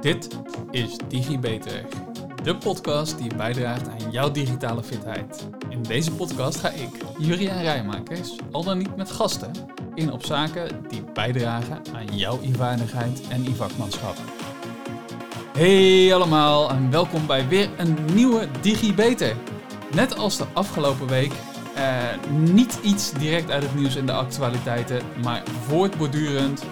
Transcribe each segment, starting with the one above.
Dit is DigiBeter, de podcast die bijdraagt aan jouw digitale fitheid. In deze podcast ga ik, Juriaan Rijmakers, al dan niet met gasten, in op zaken die bijdragen aan jouw e-vaardigheid en e-vakmanschap. Hey allemaal en welkom bij weer een nieuwe DigiBeter. Net als de afgelopen week uh, niet iets direct uit het nieuws en de actualiteiten, maar voortbordurend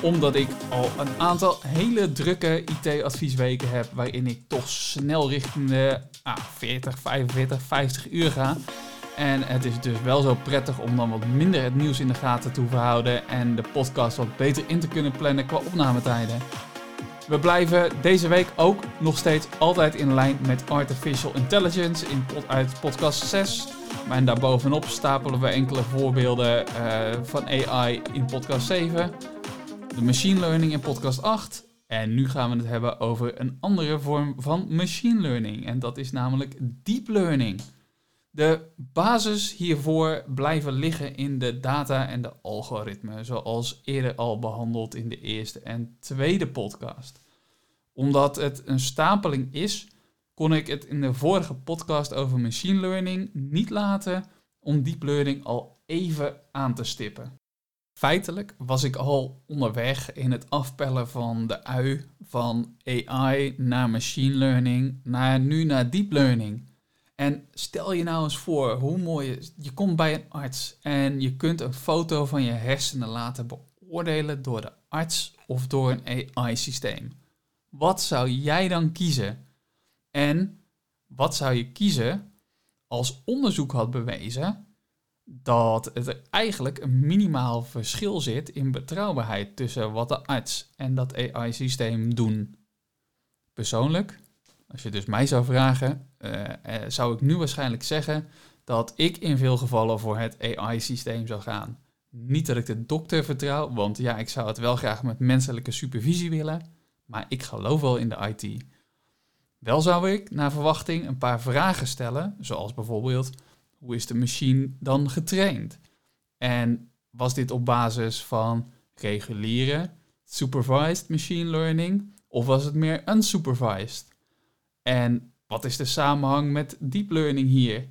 omdat ik al een aantal hele drukke IT-adviesweken heb, waarin ik toch snel richting de ah, 40, 45, 50 uur ga. En het is dus wel zo prettig om dan wat minder het nieuws in de gaten te hoeven houden en de podcast wat beter in te kunnen plannen qua opnametijden. We blijven deze week ook nog steeds altijd in lijn met Artificial Intelligence in uit podcast 6. En daarbovenop stapelen we enkele voorbeelden uh, van AI in podcast 7 de machine learning in podcast 8. En nu gaan we het hebben over een andere vorm van machine learning. En dat is namelijk deep learning. De basis hiervoor blijven liggen in de data en de algoritmen, zoals eerder al behandeld in de eerste en tweede podcast. Omdat het een stapeling is, kon ik het in de vorige podcast over machine learning niet laten om deep learning al even aan te stippen. Feitelijk was ik al onderweg in het afpellen van de ui van AI naar machine learning, naar nu naar deep learning. En stel je nou eens voor hoe mooi is. Je komt bij een arts en je kunt een foto van je hersenen laten beoordelen door de arts of door een AI-systeem. Wat zou jij dan kiezen? En wat zou je kiezen als onderzoek had bewezen dat er eigenlijk een minimaal verschil zit in betrouwbaarheid tussen wat de arts en dat AI-systeem doen. Persoonlijk, als je dus mij zou vragen, uh, zou ik nu waarschijnlijk zeggen dat ik in veel gevallen voor het AI-systeem zou gaan. Niet dat ik de dokter vertrouw, want ja, ik zou het wel graag met menselijke supervisie willen, maar ik geloof wel in de IT. Wel zou ik, naar verwachting, een paar vragen stellen, zoals bijvoorbeeld hoe is de machine dan getraind? En was dit op basis van reguliere, supervised machine learning, of was het meer unsupervised? En wat is de samenhang met deep learning hier?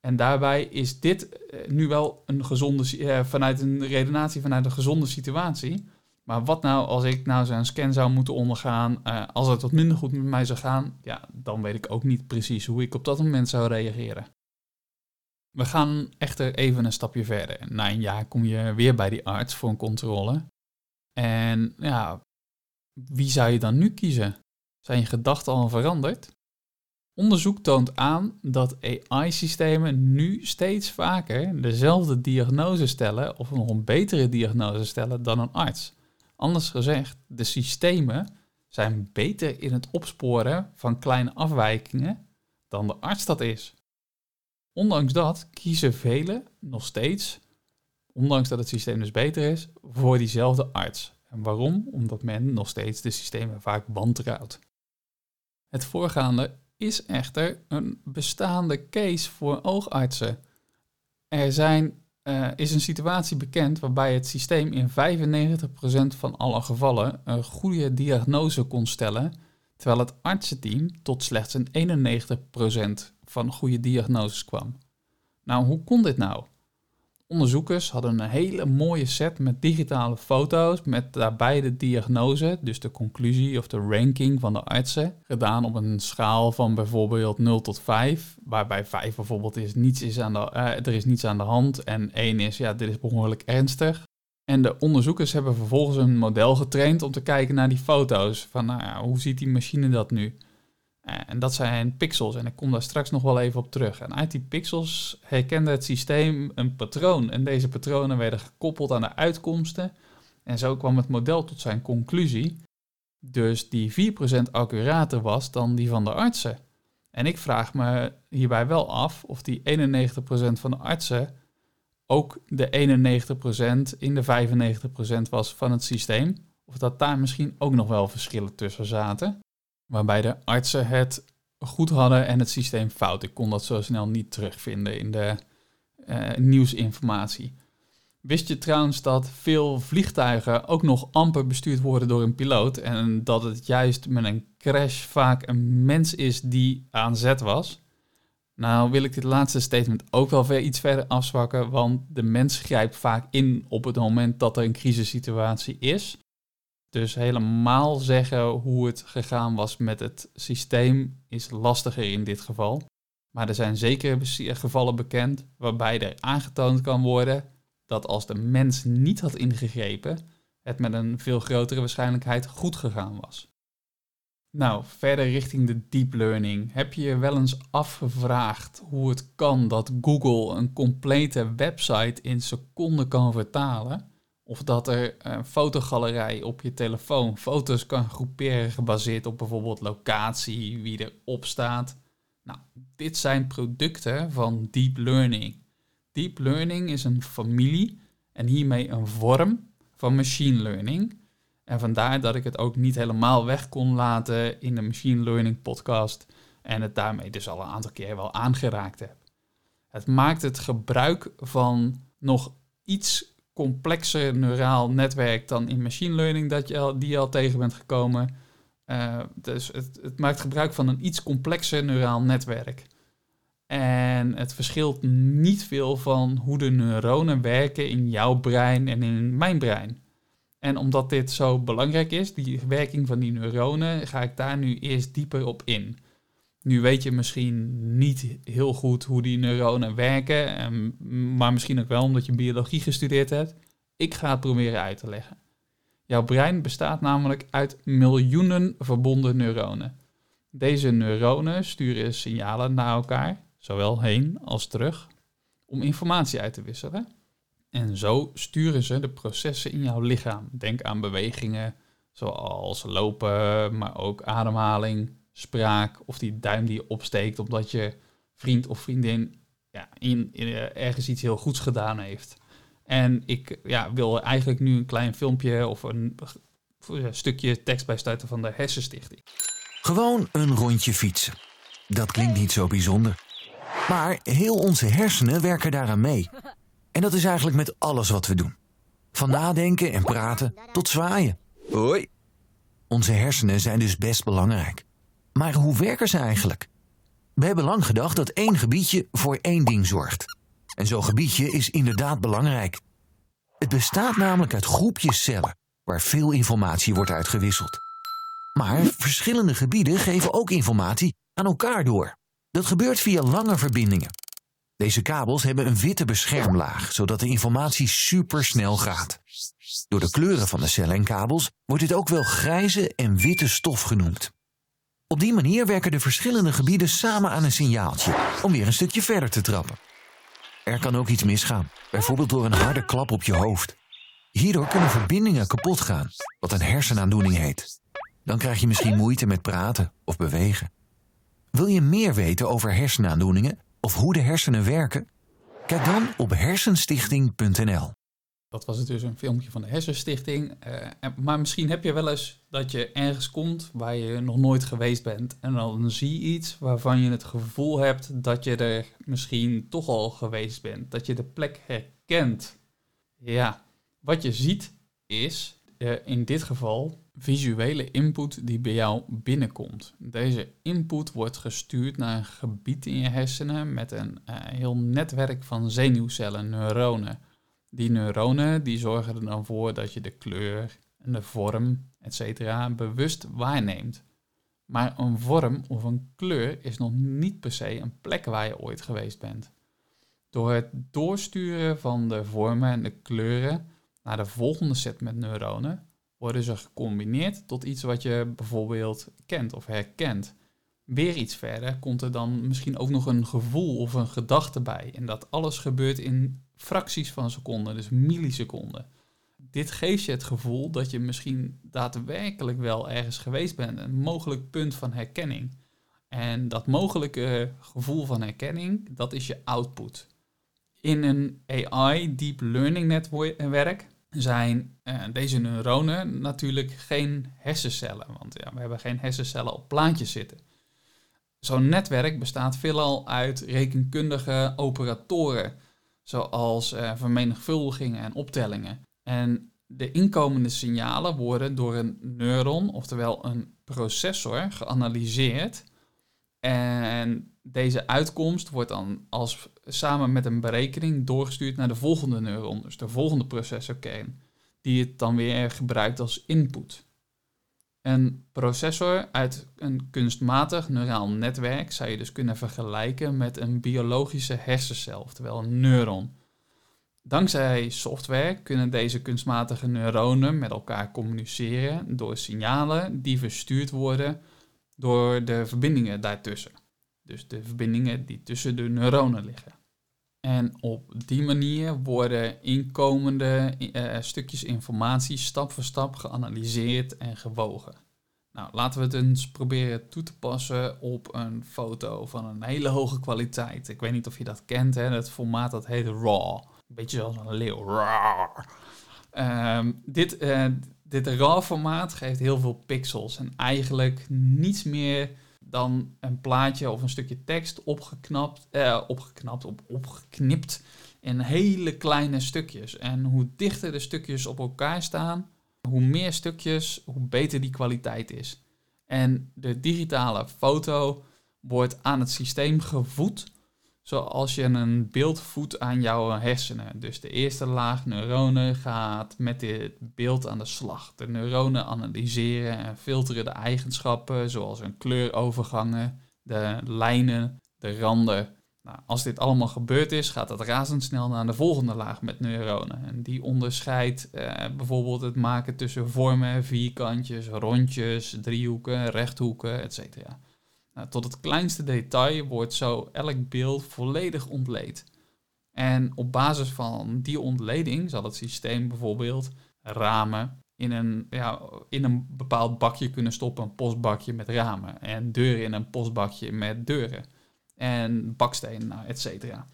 En daarbij is dit eh, nu wel een gezonde, eh, vanuit een redenatie vanuit een gezonde situatie. Maar wat nou als ik nou zo'n scan zou moeten ondergaan, uh, als het wat minder goed met mij zou gaan, ja, dan weet ik ook niet precies hoe ik op dat moment zou reageren. We gaan echter even een stapje verder. Na een jaar kom je weer bij die arts voor een controle. En ja, wie zou je dan nu kiezen? Zijn je gedachten al veranderd? Onderzoek toont aan dat AI-systemen nu steeds vaker dezelfde diagnose stellen of nog een betere diagnose stellen dan een arts. Anders gezegd, de systemen zijn beter in het opsporen van kleine afwijkingen dan de arts dat is. Ondanks dat kiezen velen nog steeds, ondanks dat het systeem dus beter is, voor diezelfde arts. En waarom? Omdat men nog steeds de systemen vaak wantrouwt. Het voorgaande is echter een bestaande case voor oogartsen. Er zijn, uh, is een situatie bekend waarbij het systeem in 95% van alle gevallen een goede diagnose kon stellen, terwijl het artsenteam tot slechts een 91% van goede diagnoses kwam. Nou, hoe kon dit nou? Onderzoekers hadden een hele mooie set met digitale foto's met daarbij de diagnose, dus de conclusie of de ranking van de artsen, gedaan op een schaal van bijvoorbeeld 0 tot 5, waarbij 5 bijvoorbeeld is niets is aan de, uh, er is niets aan de hand en 1 is ja, dit is behoorlijk ernstig. En de onderzoekers hebben vervolgens een model getraind om te kijken naar die foto's. Van nou ja, hoe ziet die machine dat nu? Eh, en dat zijn pixels en ik kom daar straks nog wel even op terug. En uit die pixels herkende het systeem een patroon. En deze patronen werden gekoppeld aan de uitkomsten. En zo kwam het model tot zijn conclusie. Dus die 4% accurater was dan die van de artsen. En ik vraag me hierbij wel af of die 91% van de artsen ook de 91% in de 95% was van het systeem. Of dat daar misschien ook nog wel verschillen tussen zaten waarbij de artsen het goed hadden en het systeem fout. Ik kon dat zo snel niet terugvinden in de uh, nieuwsinformatie. Wist je trouwens dat veel vliegtuigen ook nog amper bestuurd worden door een piloot en dat het juist met een crash vaak een mens is die aan zet was? Nou wil ik dit laatste statement ook wel ver, iets verder afzwakken, want de mens grijpt vaak in op het moment dat er een crisissituatie is. Dus helemaal zeggen hoe het gegaan was met het systeem is lastiger in dit geval. Maar er zijn zeker gevallen bekend waarbij er aangetoond kan worden dat als de mens niet had ingegrepen, het met een veel grotere waarschijnlijkheid goed gegaan was. Nou, verder richting de deep learning. Heb je je wel eens afgevraagd hoe het kan dat Google een complete website in seconden kan vertalen? Of dat er een fotogalerij op je telefoon foto's kan groeperen gebaseerd op bijvoorbeeld locatie, wie erop staat? Nou, dit zijn producten van deep learning. Deep learning is een familie en hiermee een vorm van machine learning. En vandaar dat ik het ook niet helemaal weg kon laten in de machine learning podcast en het daarmee dus al een aantal keer wel aangeraakt heb. Het maakt het gebruik van nog iets complexer neuraal netwerk dan in machine learning dat je al, die je al tegen bent gekomen. Uh, dus het, het, maakt gebruik van een iets complexer neuraal netwerk. En het verschilt niet veel van hoe de neuronen werken in jouw brein en in mijn brein. En omdat dit zo belangrijk is, die werking van die neuronen, ga ik daar nu eerst dieper op in. Nu weet je misschien niet heel goed hoe die neuronen werken, maar misschien ook wel omdat je biologie gestudeerd hebt. Ik ga het proberen uit te leggen. Jouw brein bestaat namelijk uit miljoenen verbonden neuronen. Deze neuronen sturen signalen naar elkaar, zowel heen als terug, om informatie uit te wisselen. En zo sturen ze de processen in jouw lichaam. Denk aan bewegingen zoals lopen, maar ook ademhaling, spraak of die duim die je opsteekt omdat je vriend of vriendin ja, in, eh, ergens iets heel goeds gedaan heeft. En ik ja, wil eigenlijk nu een klein filmpje of een, een stukje tekst bijstarten van de Hersenstichting. Gewoon een rondje fietsen. Dat klinkt niet zo bijzonder. Maar heel onze hersenen werken daaraan mee. En dat is eigenlijk met alles wat we doen. Van nadenken en praten tot zwaaien. Hoi. Onze hersenen zijn dus best belangrijk. Maar hoe werken ze eigenlijk? We hebben lang gedacht dat één gebiedje voor één ding zorgt. En zo'n gebiedje is inderdaad belangrijk. Het bestaat namelijk uit groepjes cellen, waar veel informatie wordt uitgewisseld. Maar verschillende gebieden geven ook informatie aan elkaar door. Dat gebeurt via lange verbindingen. Deze kabels hebben een witte beschermlaag, zodat de informatie supersnel gaat. Door de kleuren van de cellen en kabels wordt dit ook wel grijze en witte stof genoemd. Op die manier werken de verschillende gebieden samen aan een signaaltje om weer een stukje verder te trappen. Er kan ook iets misgaan, bijvoorbeeld door een harde klap op je hoofd. Hierdoor kunnen verbindingen kapot gaan, wat een hersenaandoening heet. Dan krijg je misschien moeite met praten of bewegen. Wil je meer weten over hersenaandoeningen of hoe de hersenen werken? Kijk dan op hersenstichting.nl. Dat was dus een filmpje van de Hersenstichting. Uh, maar misschien heb je wel eens dat je ergens komt waar je nog nooit geweest bent. En dan zie je iets waarvan je het gevoel hebt dat je er misschien toch al geweest bent. Dat je de plek herkent. Ja, wat je ziet is uh, in dit geval visuele input die bij jou binnenkomt. Deze input wordt gestuurd naar een gebied in je hersenen met een uh, heel netwerk van zenuwcellen, neuronen. Die neuronen die zorgen er dan voor dat je de kleur en de vorm, etc. bewust waarneemt. Maar een vorm of een kleur is nog niet per se een plek waar je ooit geweest bent. Door het doorsturen van de vormen en de kleuren naar de volgende set met neuronen worden ze gecombineerd tot iets wat je bijvoorbeeld kent of herkent. Weer iets verder komt er dan misschien ook nog een gevoel of een gedachte bij. En dat alles gebeurt in fracties van seconden, dus milliseconden. Dit geeft je het gevoel dat je misschien daadwerkelijk wel ergens geweest bent, een mogelijk punt van herkenning. En dat mogelijke gevoel van herkenning, dat is je output. In een AI deep learning netwerk zijn uh, deze neuronen natuurlijk geen hersencellen, want ja, we hebben geen hersencellen op plaatjes zitten. Zo'n netwerk bestaat veelal uit rekenkundige operatoren zoals uh, vermenigvuldigingen en optellingen. En de inkomende signalen worden door een neuron, oftewel een processor, geanalyseerd. En deze uitkomst wordt dan als, samen met een berekening doorgestuurd naar de volgende neuron, dus de volgende processorkern, die het dan weer gebruikt als input. Een processor uit een kunstmatig neuraal netwerk zou je dus kunnen vergelijken met een biologische hersencel, oftewel een neuron. Dankzij software kunnen deze kunstmatige neuronen met elkaar communiceren door signalen die verstuurd worden door de verbindingen daartussen. Dus de verbindingen die tussen de neuronen liggen. En op die manier worden inkomende uh, stukjes informatie stap voor stap geanalyseerd en gewogen. Nou, laten we het eens proberen toe te passen op een foto van een hele hoge kwaliteit. Ik weet niet of je dat kent, hè? het formaat dat heet RAW. Een beetje zoals een leeuw. Um, dit, uh, dit RAW-formaat geeft heel veel pixels en eigenlijk niets meer dan een plaatje of een stukje tekst opgeknapt, eh, opgeknapt op, opgeknipt in hele kleine stukjes. En hoe dichter de stukjes op elkaar staan, hoe meer stukjes, hoe beter die kwaliteit is. En de digitale foto wordt aan het systeem gevoed zoals je een beeld voedt aan jouw hersenen. Dus de eerste laag neuronen gaat met dit beeld aan de slag. De neuronen analyseren en filteren de eigenschappen, zoals een kleurovergangen, de lijnen, de randen. Nou, als dit allemaal gebeurd is, gaat het razendsnel naar de volgende laag met neuronen. En die onderscheidt eh, bijvoorbeeld het maken tussen vormen, vierkantjes, rondjes, driehoeken, rechthoeken, etc. Nou, tot het kleinste detail wordt zo elk beeld volledig ontleed. En op basis van die ontleding zal het systeem bijvoorbeeld ramen in een, ja, in een bepaald bakje kunnen stoppen, een postbakje met ramen. En deuren in een postbakje met deuren. En bakstenen, nou, et cetera.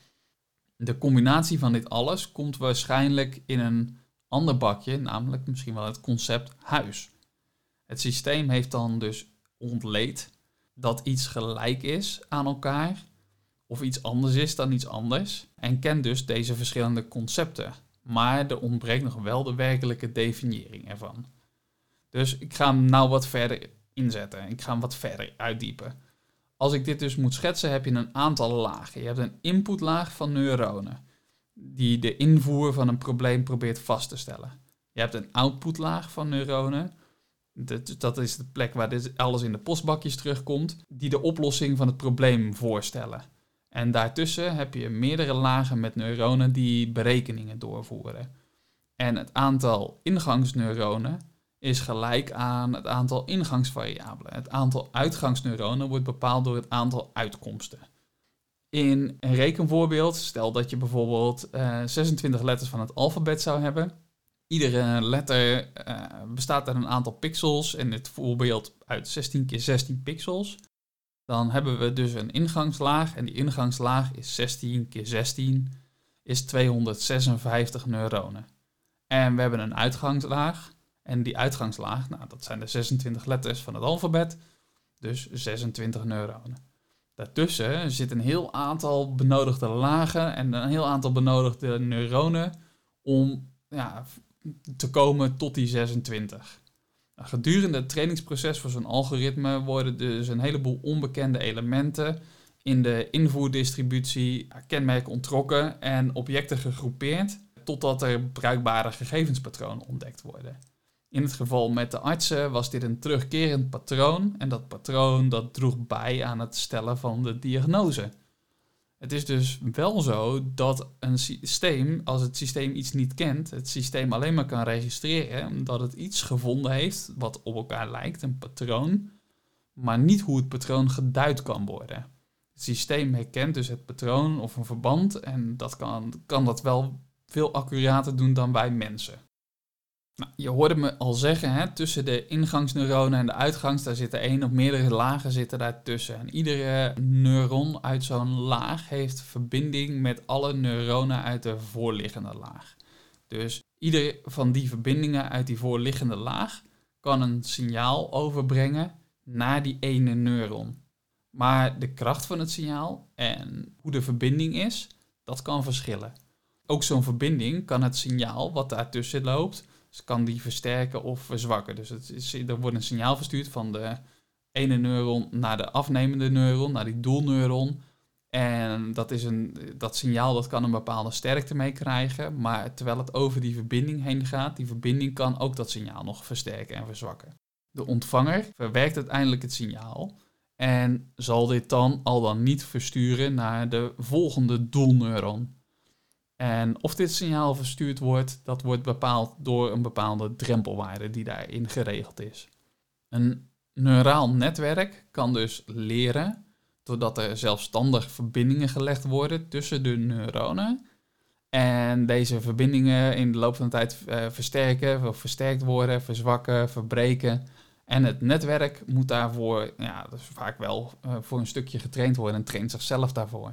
De combinatie van dit alles komt waarschijnlijk in een ander bakje, namelijk misschien wel het concept huis. Het systeem heeft dan dus ontleed dat iets gelijk is aan elkaar of iets anders is dan iets anders en kent dus deze verschillende concepten. Maar er ontbreekt nog wel de werkelijke definiëring ervan. Dus ik ga hem nou wat verder inzetten. Ik ga hem wat verder uitdiepen. Als ik dit dus moet schetsen, heb je een aantal lagen. Je hebt een inputlaag van neuronen, die de invoer van een probleem probeert vast te stellen. Je hebt een outputlaag van neuronen, dat, dat is de plek waar alles in de postbakjes terugkomt, die de oplossing van het probleem voorstellen. En daartussen heb je meerdere lagen met neuronen die berekeningen doorvoeren. En het aantal ingangsneuronen is gelijk aan het aantal ingangsvariabelen. Het aantal uitgangsneuronen wordt bepaald door het aantal uitkomsten. In een rekenvoorbeeld, stel dat je bijvoorbeeld eh, 26 letters van het alfabet zou hebben, Iedere letter uh, bestaat uit een aantal pixels. En dit voorbeeld uit 16 keer 16 pixels. Dan hebben we dus een ingangslaag. En die ingangslaag is 16 keer 16 is 256 neuronen. En we hebben een uitgangslaag. En die uitgangslaag, nou, dat zijn de 26 letters van het alfabet. Dus 26 neuronen. Daartussen zit een heel aantal benodigde lagen en een heel aantal benodigde neuronen om ja, te komen tot die 26. Nou, gedurende het trainingsproces voor zo'n algoritme worden dus een heleboel onbekende elementen in de invoerdistributie kenmerken ontrokken en objecten gegroepeerd totdat er bruikbare gegevenspatronen ontdekt worden. In het geval met de artsen was dit een terugkerend patroon en dat patroon dat droeg bij aan het stellen van de diagnose. Het is dus wel zo dat een systeem, als het systeem iets niet kent, het systeem alleen maar kan registreren dat het iets gevonden heeft wat op elkaar lijkt, een patroon, maar niet hoe het patroon geduid kan worden. Het systeem herkent dus het patroon of een verband en dat kan, kan dat wel veel accurater doen dan wij mensen. Nou, je hoorde me al zeggen, hè, tussen de ingangsneuronen en de uitgangs, daar zitten één of meerdere lagen zitten daartussen. En iedere neuron uit zo'n laag heeft verbinding met alle neuronen uit de voorliggende laag. Dus iedere van die verbindingen uit die voorliggende laag kan een signaal overbrengen naar die ene neuron. Maar de kracht van het signaal en hoe de verbinding is, dat kan verschillen. ook zo'n verbinding kan het signaal wat daartussen loopt, dus kan die versterken of verzwakken. Dus het is, er wordt een signaal verstuurd van de ene neuron naar de afnemende neuron, naar die doelneuron. En dat, is een, dat signaal dat kan een bepaalde sterkte meekrijgen, maar terwijl het over die verbinding heen gaat, die verbinding kan ook dat signaal nog versterken en verzwakken. De ontvanger verwerkt uiteindelijk het signaal en zal dit dan al dan niet versturen naar de volgende doelneuron. En of dit signaal verstuurd wordt, dat wordt bepaald door een bepaalde drempelwaarde die daarin geregeld is. Een neuraal netwerk kan dus leren doordat er zelfstandig verbindingen gelegd worden tussen de neuronen. En deze verbindingen in de loop van de tijd uh, versterken, versterkt worden, verzwakken, verbreken. En het netwerk moet daarvoor, ja, is vaak wel uh, voor een stukje getraind worden en traint zichzelf daarvoor.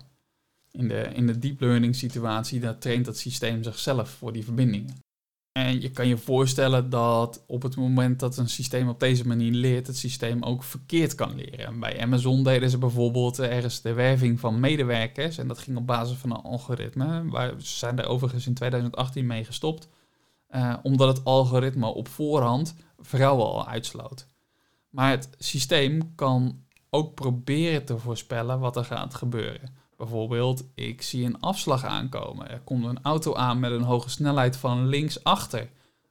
In de, in de deep learning situatie, dat traint het systeem zichzelf voor die verbindingen. En je kan je voorstellen dat op het moment dat een systeem op deze manier leert, het systeem ook verkeerd kan leren. Bij Amazon deden ze bijvoorbeeld ergens de werving van medewerkers. En dat ging op basis van een algoritme. Waar, ze zijn daar overigens in 2018 mee gestopt. Uh, omdat het algoritme op voorhand vrouwen al uitsloot. Maar het systeem kan ook proberen te voorspellen wat er gaat gebeuren. Bijvoorbeeld, ik zie een afslag aankomen. Er komt een auto aan met een hoge snelheid van links achter.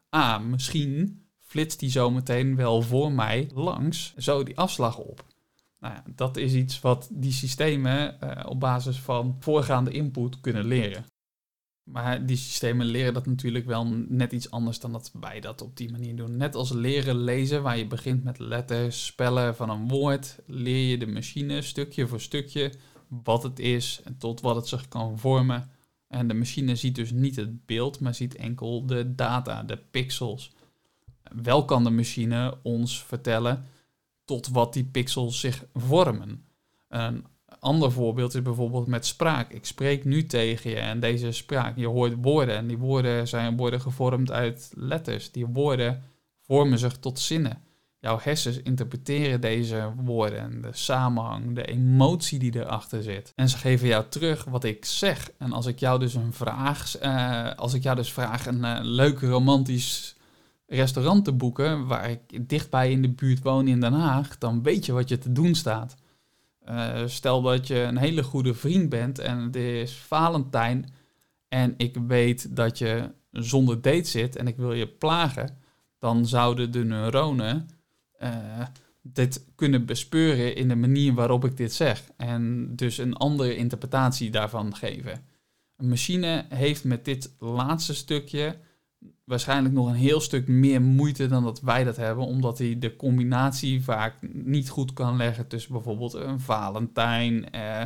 Ah, misschien flitst die zo meteen wel voor mij langs zo die afslag op. Nou ja, dat is iets wat die systemen uh, op basis van voorgaande input kunnen leren. Maar die systemen leren dat natuurlijk wel net iets anders dan dat wij dat op die manier doen. Net als leren lezen, waar je begint met letters, spellen van een woord, leer je de machine stukje voor stukje wat het is en tot wat het zich kan vormen. En de machine ziet dus niet het beeld, maar ziet enkel de data, de pixels. Wel kan de machine ons vertellen tot wat die pixels zich vormen. Een ander voorbeeld is bijvoorbeeld met spraak. Ik spreek nu tegen je en deze spraak, je hoort woorden en die woorden zijn worden gevormd uit letters. Die woorden vormen zich tot zinnen jouw hersens interpreteren deze woorden en de samenhang, de emotie die erachter zit. En ze geven jou terug wat ik zeg. En als ik jou dus een vraag, uh, als ik jou dus vraag een uh, leuk romantisch restaurant te boeken, waar ik dichtbij in de buurt woon in Den Haag, dan weet je wat je te doen staat. Uh, stel dat je een hele goede vriend bent en het is Valentijn en ik weet dat je zonder date zit en ik wil je plagen, dan zouden de neuronen dit kunnen bespeuren in de manier waarop ik dit zeg. En dus een andere interpretatie daarvan geven. Een machine heeft met dit laatste stukje waarschijnlijk nog een heel stuk meer moeite dan dat wij dat hebben, omdat hij de combinatie vaak niet goed kan leggen tussen bijvoorbeeld een Valentijn, eh,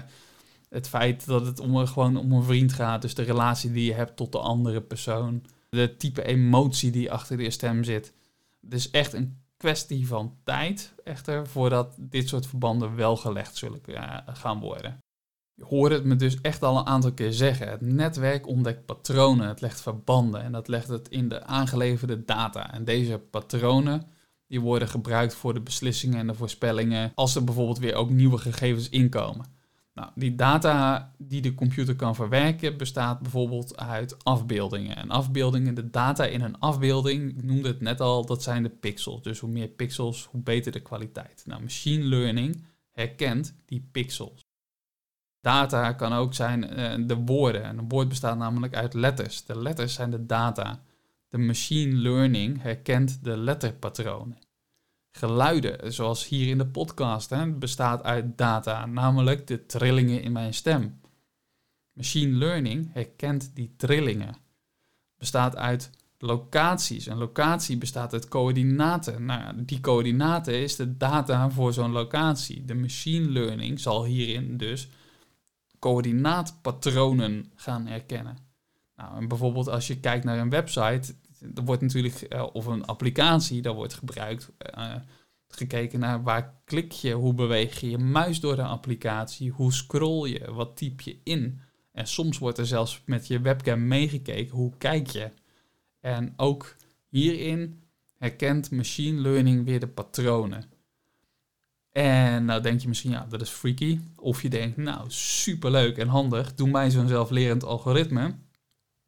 het feit dat het om, gewoon om een vriend gaat, dus de relatie die je hebt tot de andere persoon, de type emotie die achter de stem zit. Dus echt een kwestie van tijd echter voordat dit soort verbanden wel gelegd zullen gaan worden. Je hoort het me dus echt al een aantal keer zeggen. Het netwerk ontdekt patronen, het legt verbanden en dat legt het in de aangeleverde data. En deze patronen die worden gebruikt voor de beslissingen en de voorspellingen als er bijvoorbeeld weer ook nieuwe gegevens inkomen. Nou, die data die de computer kan verwerken bestaat bijvoorbeeld uit afbeeldingen. En afbeeldingen, de data in een afbeelding, ik noemde het net al, dat zijn de pixels. Dus hoe meer pixels, hoe beter de kwaliteit. Nou, machine learning herkent die pixels. Data kan ook zijn uh, de woorden. En een woord bestaat namelijk uit letters. De letters zijn de data. De machine learning herkent de letterpatronen geluiden, zoals hier in de podcast, hè, bestaat uit data, namelijk de trillingen in mijn stem. Machine learning herkent die trillingen. Bestaat uit locaties. Een locatie bestaat uit coördinaten. Nou, die coördinaten is de data voor zo'n locatie. De machine learning zal hierin dus coördinaatpatronen gaan herkennen. Nou, en bijvoorbeeld als je kijkt naar een website, er wordt natuurlijk, uh, of een applicatie, daar wordt gebruikt, uh, gekeken naar waar klik je, hoe beweeg je je muis door de applicatie, hoe scroll je, wat typ je in. En soms wordt er zelfs met je webcam meegekeken, hoe kijk je. En ook hierin herkent machine learning weer de patronen. En nou denk je misschien, ja, dat is freaky. Of je denkt, nou, superleuk en handig, doe mij zo'n zelflerend algoritme.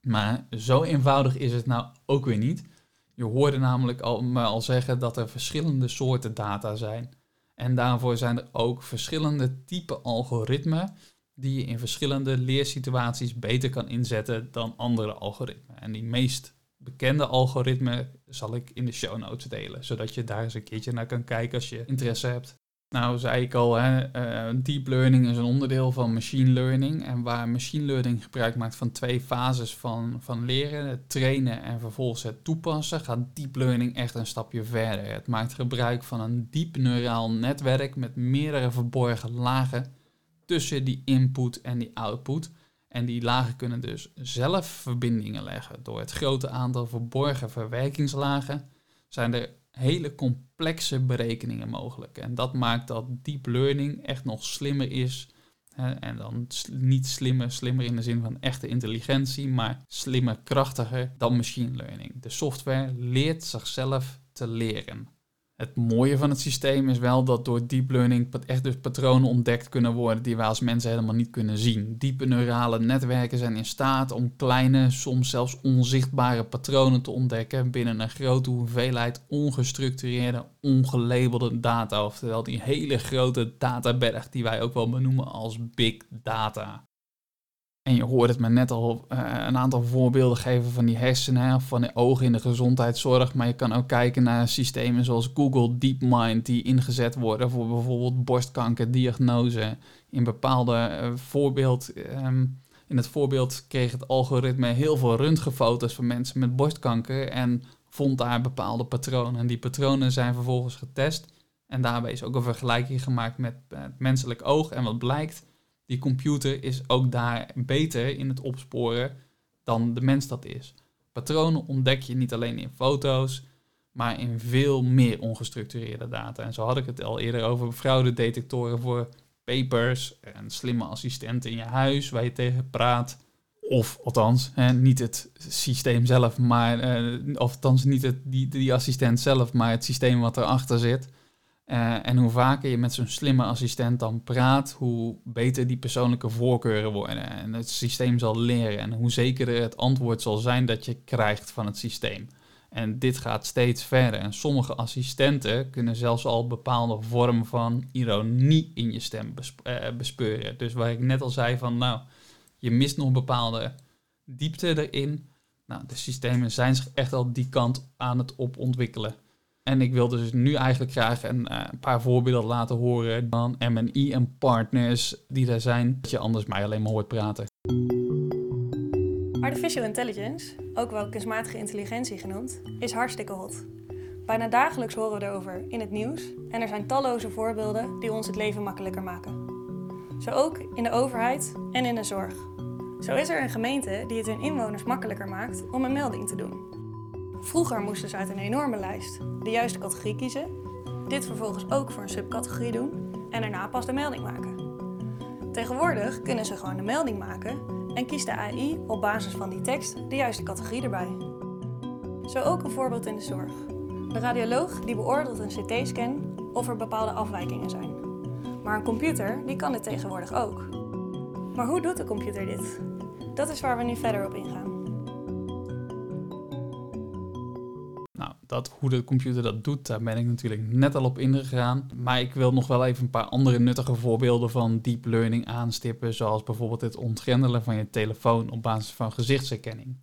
Maar zo eenvoudig is het nou ook weer niet. Je hoorde namelijk al, me al zeggen dat er verschillende soorten data zijn. En daarvoor zijn er ook verschillende type algoritmen die je in verschillende leersituaties beter kan inzetten dan andere algoritmen. En die meest bekende algoritmen zal ik in de show notes delen, zodat je daar eens een keertje naar kan kijken als je interesse hebt. Nou, zei ik al, hè, uh, deep learning is een onderdeel van machine learning. En waar machine learning gebruik maakt van twee fases van, van leren, het trainen en vervolgens het toepassen, gaat deep learning echt een stapje verder. Het maakt gebruik van een diep neuraal netwerk met meerdere verborgen lagen tussen die input en die output. En die lagen kunnen dus zelf verbindingen leggen. Door het grote aantal verborgen verwerkingslagen zijn er hele complexe berekeningen mogelijk. En dat maakt dat deep learning echt nog slimmer is. Hè, en dan niet slimmer, slimmer in de zin van echte intelligentie, maar slimmer, krachtiger dan machine learning. De software leert zichzelf te leren. Het mooie van het systeem is wel dat door deep learning echt dus patronen ontdekt kunnen worden die wij als mensen helemaal niet kunnen zien. Diepe neurale netwerken zijn in staat om kleine, soms zelfs onzichtbare patronen te ontdekken binnen een grote hoeveelheid ongestructureerde, ongelabelde data. Oftewel die hele grote databerg die wij ook wel benoemen als big data. En je hoort het me net al uh, een aantal voorbeelden geven van die hersenen van de ogen in de gezondheidszorg. Maar je kan ook kijken naar systemen zoals Google DeepMind die ingezet worden voor bijvoorbeeld borstkankerdiagnose. In bepaalde uh, voorbeeld, um, in het voorbeeld kreeg het algoritme heel veel röntgenfoto's van mensen met borstkanker en vond daar bepaalde patronen. En die patronen zijn vervolgens getest. En daarbij is ook een vergelijking gemaakt met het menselijk oog. En wat blijkt? Die computer is ook daar beter in het opsporen dan de mens dat is. Patronen ontdek je niet alleen in foto's, maar in veel meer ongestructureerde data. En zo had ik het al eerder over fraudedetectoren voor papers en slimme assistenten in je huis waar je tegen praat. Of althans, niet het systeem zelf, maar, uh, of althans niet het, die, die assistent zelf, maar het systeem wat erachter zit. Uh, en hoe vaker je met zo'n slimme assistent dan praat, hoe beter die persoonlijke voorkeuren worden. En het systeem zal leren. En hoe zekerder het antwoord zal zijn dat je krijgt van het systeem. En dit gaat steeds verder. En sommige assistenten kunnen zelfs al bepaalde vorm van ironie in je stem uh, bespeuren. Dus waar ik net al zei van, nou, je mist nog bepaalde diepte erin. Nou, de systemen zijn zich echt al die kant aan het opontwikkelen. En ik wil dus nu eigenlijk graag een, een paar voorbeelden laten horen van MNI en partners die er zijn, dat je anders mij alleen maar hoort praten. Artificial intelligence, ook wel kunstmatige intelligentie genoemd, is hartstikke hot. Bijna dagelijks horen we erover in het nieuws en er zijn talloze voorbeelden die ons het leven makkelijker maken. Zo ook in de overheid en in de zorg. Zo is er een gemeente die het hun inwoners makkelijker maakt om een melding te doen. Vroeger moesten ze uit een enorme lijst de juiste categorie kiezen, dit vervolgens ook voor een subcategorie doen en daarna pas de melding maken. Tegenwoordig kunnen ze gewoon de melding maken en kiest de AI op basis van die tekst de juiste categorie erbij. Zo ook een voorbeeld in de zorg. De radioloog die beoordeelt een CT-scan of er bepaalde afwijkingen zijn. Maar een computer die kan dit tegenwoordig ook. Maar hoe doet de computer dit? Dat is waar we nu verder op ingaan. Dat, hoe de computer dat doet, daar ben ik natuurlijk net al op ingegaan. Maar ik wil nog wel even een paar andere nuttige voorbeelden van deep learning aanstippen. Zoals bijvoorbeeld het ontgrendelen van je telefoon op basis van gezichtsherkenning.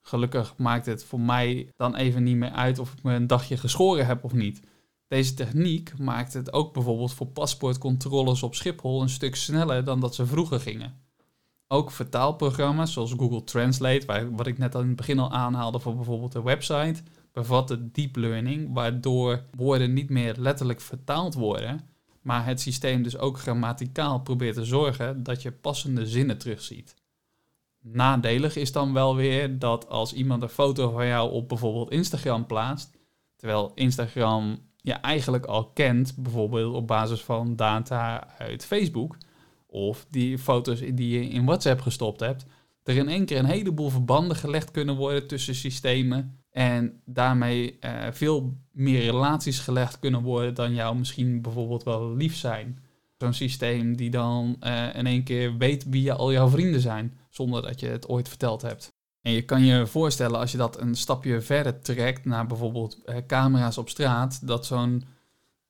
Gelukkig maakt het voor mij dan even niet meer uit of ik me een dagje geschoren heb of niet. Deze techniek maakt het ook bijvoorbeeld voor paspoortcontroles op Schiphol een stuk sneller dan dat ze vroeger gingen. Ook vertaalprogramma's zoals Google Translate, waar, wat ik net aan het begin al aanhaalde voor bijvoorbeeld de website, bevatten deep learning, waardoor woorden niet meer letterlijk vertaald worden, maar het systeem dus ook grammaticaal probeert te zorgen dat je passende zinnen terugziet. Nadelig is dan wel weer dat als iemand een foto van jou op bijvoorbeeld Instagram plaatst, terwijl Instagram je eigenlijk al kent, bijvoorbeeld op basis van data uit Facebook, of die foto's die je in WhatsApp gestopt hebt, er in één keer een heleboel verbanden gelegd kunnen worden tussen systemen en daarmee uh, veel meer relaties gelegd kunnen worden dan jou misschien bijvoorbeeld wel lief zijn. Zo'n systeem die dan uh, in één keer weet wie al jouw vrienden zijn, zonder dat je het ooit verteld hebt. En je kan je voorstellen als je dat een stapje verder trekt naar bijvoorbeeld eh, camera's op straat, dat zo'n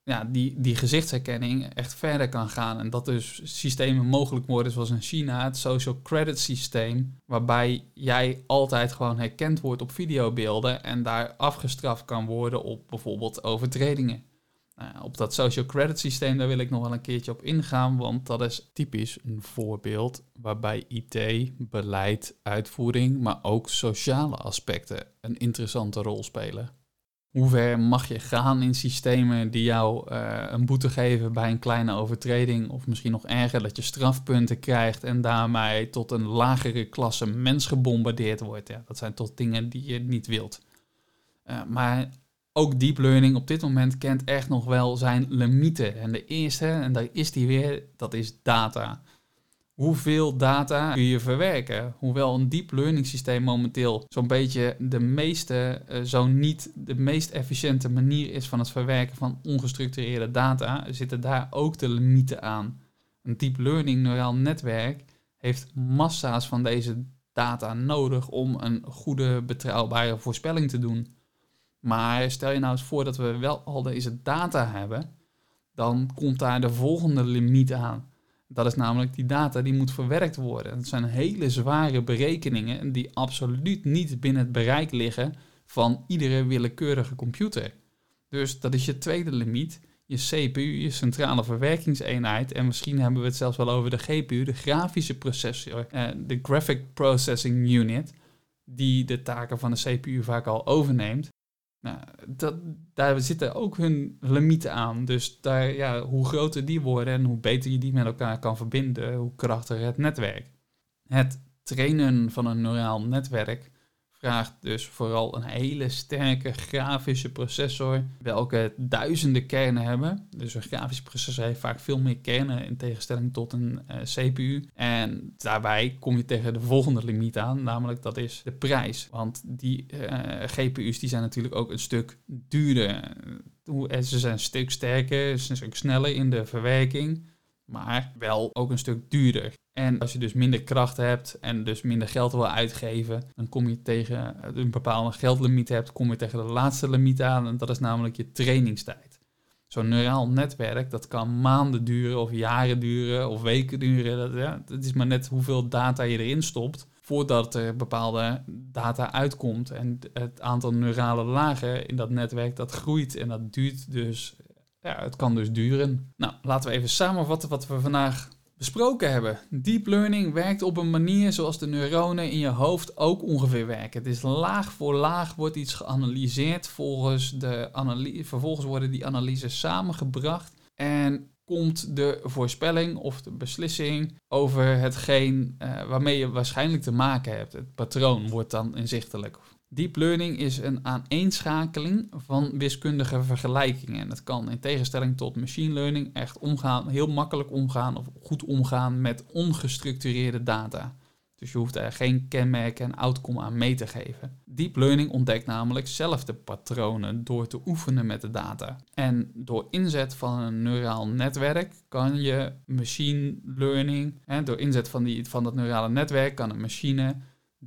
ja, die, die gezichtsherkenning echt verder kan gaan. En dat dus systemen mogelijk worden zoals in China het social credit systeem, waarbij jij altijd gewoon herkend wordt op videobeelden en daar afgestraft kan worden op bijvoorbeeld overtredingen. Nou, op dat social credit systeem, daar wil ik nog wel een keertje op ingaan, want dat is typisch een voorbeeld waarbij IT, beleid, uitvoering, maar ook sociale aspecten een interessante rol spelen. Hoe ver mag je gaan in systemen die jou uh, een boete geven bij een kleine overtreding, of misschien nog erger, dat je strafpunten krijgt en daarmee tot een lagere klasse mens gebombardeerd wordt? Ja, dat zijn toch dingen die je niet wilt. Uh, maar ook deep learning op dit moment kent echt nog wel zijn limieten. En de eerste, en daar is die weer, dat is data. Hoeveel data kun je verwerken? Hoewel een deep learning systeem momenteel zo'n beetje de meeste, uh, zo niet de meest efficiënte manier is van het verwerken van ongestructureerde data, zitten daar ook de limieten aan. Een deep learning neuraal netwerk heeft massa's van deze data nodig om een goede, betrouwbare voorspelling te doen. Maar stel je nou eens voor dat we wel al deze data hebben, dan komt daar de volgende limiet aan. Dat is namelijk die data die moet verwerkt worden. Dat zijn hele zware berekeningen die absoluut niet binnen het bereik liggen van iedere willekeurige computer. Dus dat is je tweede limiet, je CPU, je centrale verwerkingseenheid. En misschien hebben we het zelfs wel over de GPU, de grafische processor, eh, de Graphic Processing Unit, die de taken van de CPU vaak al overneemt. Nou, dat, daar zitten ook hun limieten aan. Dus daar, ja, hoe groter die worden en hoe beter je die met elkaar kan verbinden, hoe krachtiger het netwerk. Het trainen van een neuraal netwerk dus vooral een hele sterke grafische processor, welke duizenden kernen hebben. Dus een grafische processor heeft vaak veel meer kernen in tegenstelling tot een eh, CPU. En daarbij kom je tegen de volgende limiet aan, namelijk dat is de prijs. Want die uh, GPU's die zijn natuurlijk ook een stuk duurder. Ze zijn een stuk sterker, ze zijn een stuk sneller in de verwerking maar wel ook een stuk duurder. En als je dus minder kracht hebt en dus minder geld wil uitgeven, dan kom je tegen een bepaalde geldlimiet hebt, kom je tegen de laatste limiet aan en dat is namelijk je trainingstijd. Zo'n neuraal netwerk, dat kan maanden duren of jaren duren of weken duren. Dat, ja, het is maar net hoeveel data je erin stopt voordat er bepaalde data uitkomt. En het aantal neurale lagen in dat netwerk, dat groeit en dat duurt dus ja, het kan dus duren. Nou, laten we even samenvatten wat we vandaag besproken hebben. Deep learning werkt op een manier zoals de neuronen in je hoofd ook ongeveer werken. Het is laag voor laag wordt iets geanalyseerd. Volgens de analyse, vervolgens worden die analyses samengebracht. En komt de voorspelling of de beslissing over hetgeen uh, waarmee je waarschijnlijk te maken hebt. Het patroon wordt dan inzichtelijk. Deep learning is een aaneenschakeling van wiskundige vergelijkingen. En dat kan in tegenstelling tot machine learning echt omgaan, heel makkelijk omgaan of goed omgaan met ongestructureerde data. Dus je hoeft er geen kenmerken en outcome aan mee te geven. Deep learning ontdekt namelijk zelf de patronen door te oefenen met de data. En door inzet van een neuraal netwerk kan je machine learning, hè, door inzet van, die, van dat neurale netwerk kan een machine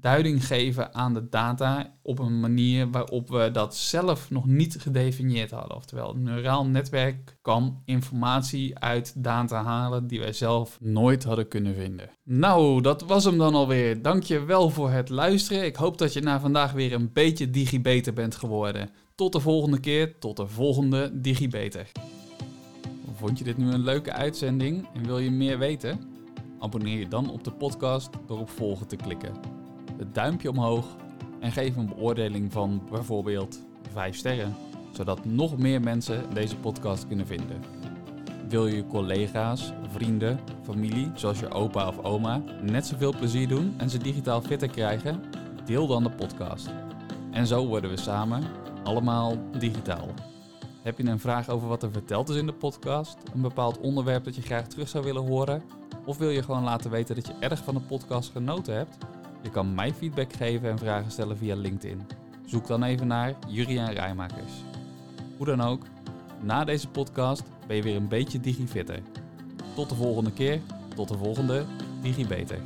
duiding geven aan de data op een manier waarop we dat zelf nog niet gedefinieerd hadden. Oftewel, een neuraal netwerk kan informatie uit data halen die wij zelf nooit hadden kunnen vinden. Nou, dat was hem dan alweer. Dank je wel voor het luisteren. Ik hoop dat je na vandaag weer een beetje digibeter bent geworden. Tot de volgende keer, tot de volgende digibeter. Vond je dit nu een leuke uitzending en wil je meer weten? Abonneer je dan op de podcast door op volgen te klikken het duimpje omhoog en geef een beoordeling van bijvoorbeeld 5 sterren, zodat nog meer mensen deze podcast kunnen vinden. Wil je collega's, vrienden, familie, zoals je opa of oma, net zoveel plezier doen en ze digitaal fitter krijgen? Deel dan de podcast. En zo worden we samen allemaal digitaal. Heb je een vraag over wat er verteld is in de podcast? Een bepaald onderwerp dat je graag terug zou willen horen? Of wil je gewoon laten weten dat je erg van de podcast genoten hebt? Je kan mij feedback geven en vragen stellen via LinkedIn. Zoek dan even naar Juriaan Rijmakers. Hoe dan ook, na deze podcast ben je weer een beetje digifitter. Tot de volgende keer, tot de volgende DigiBeter.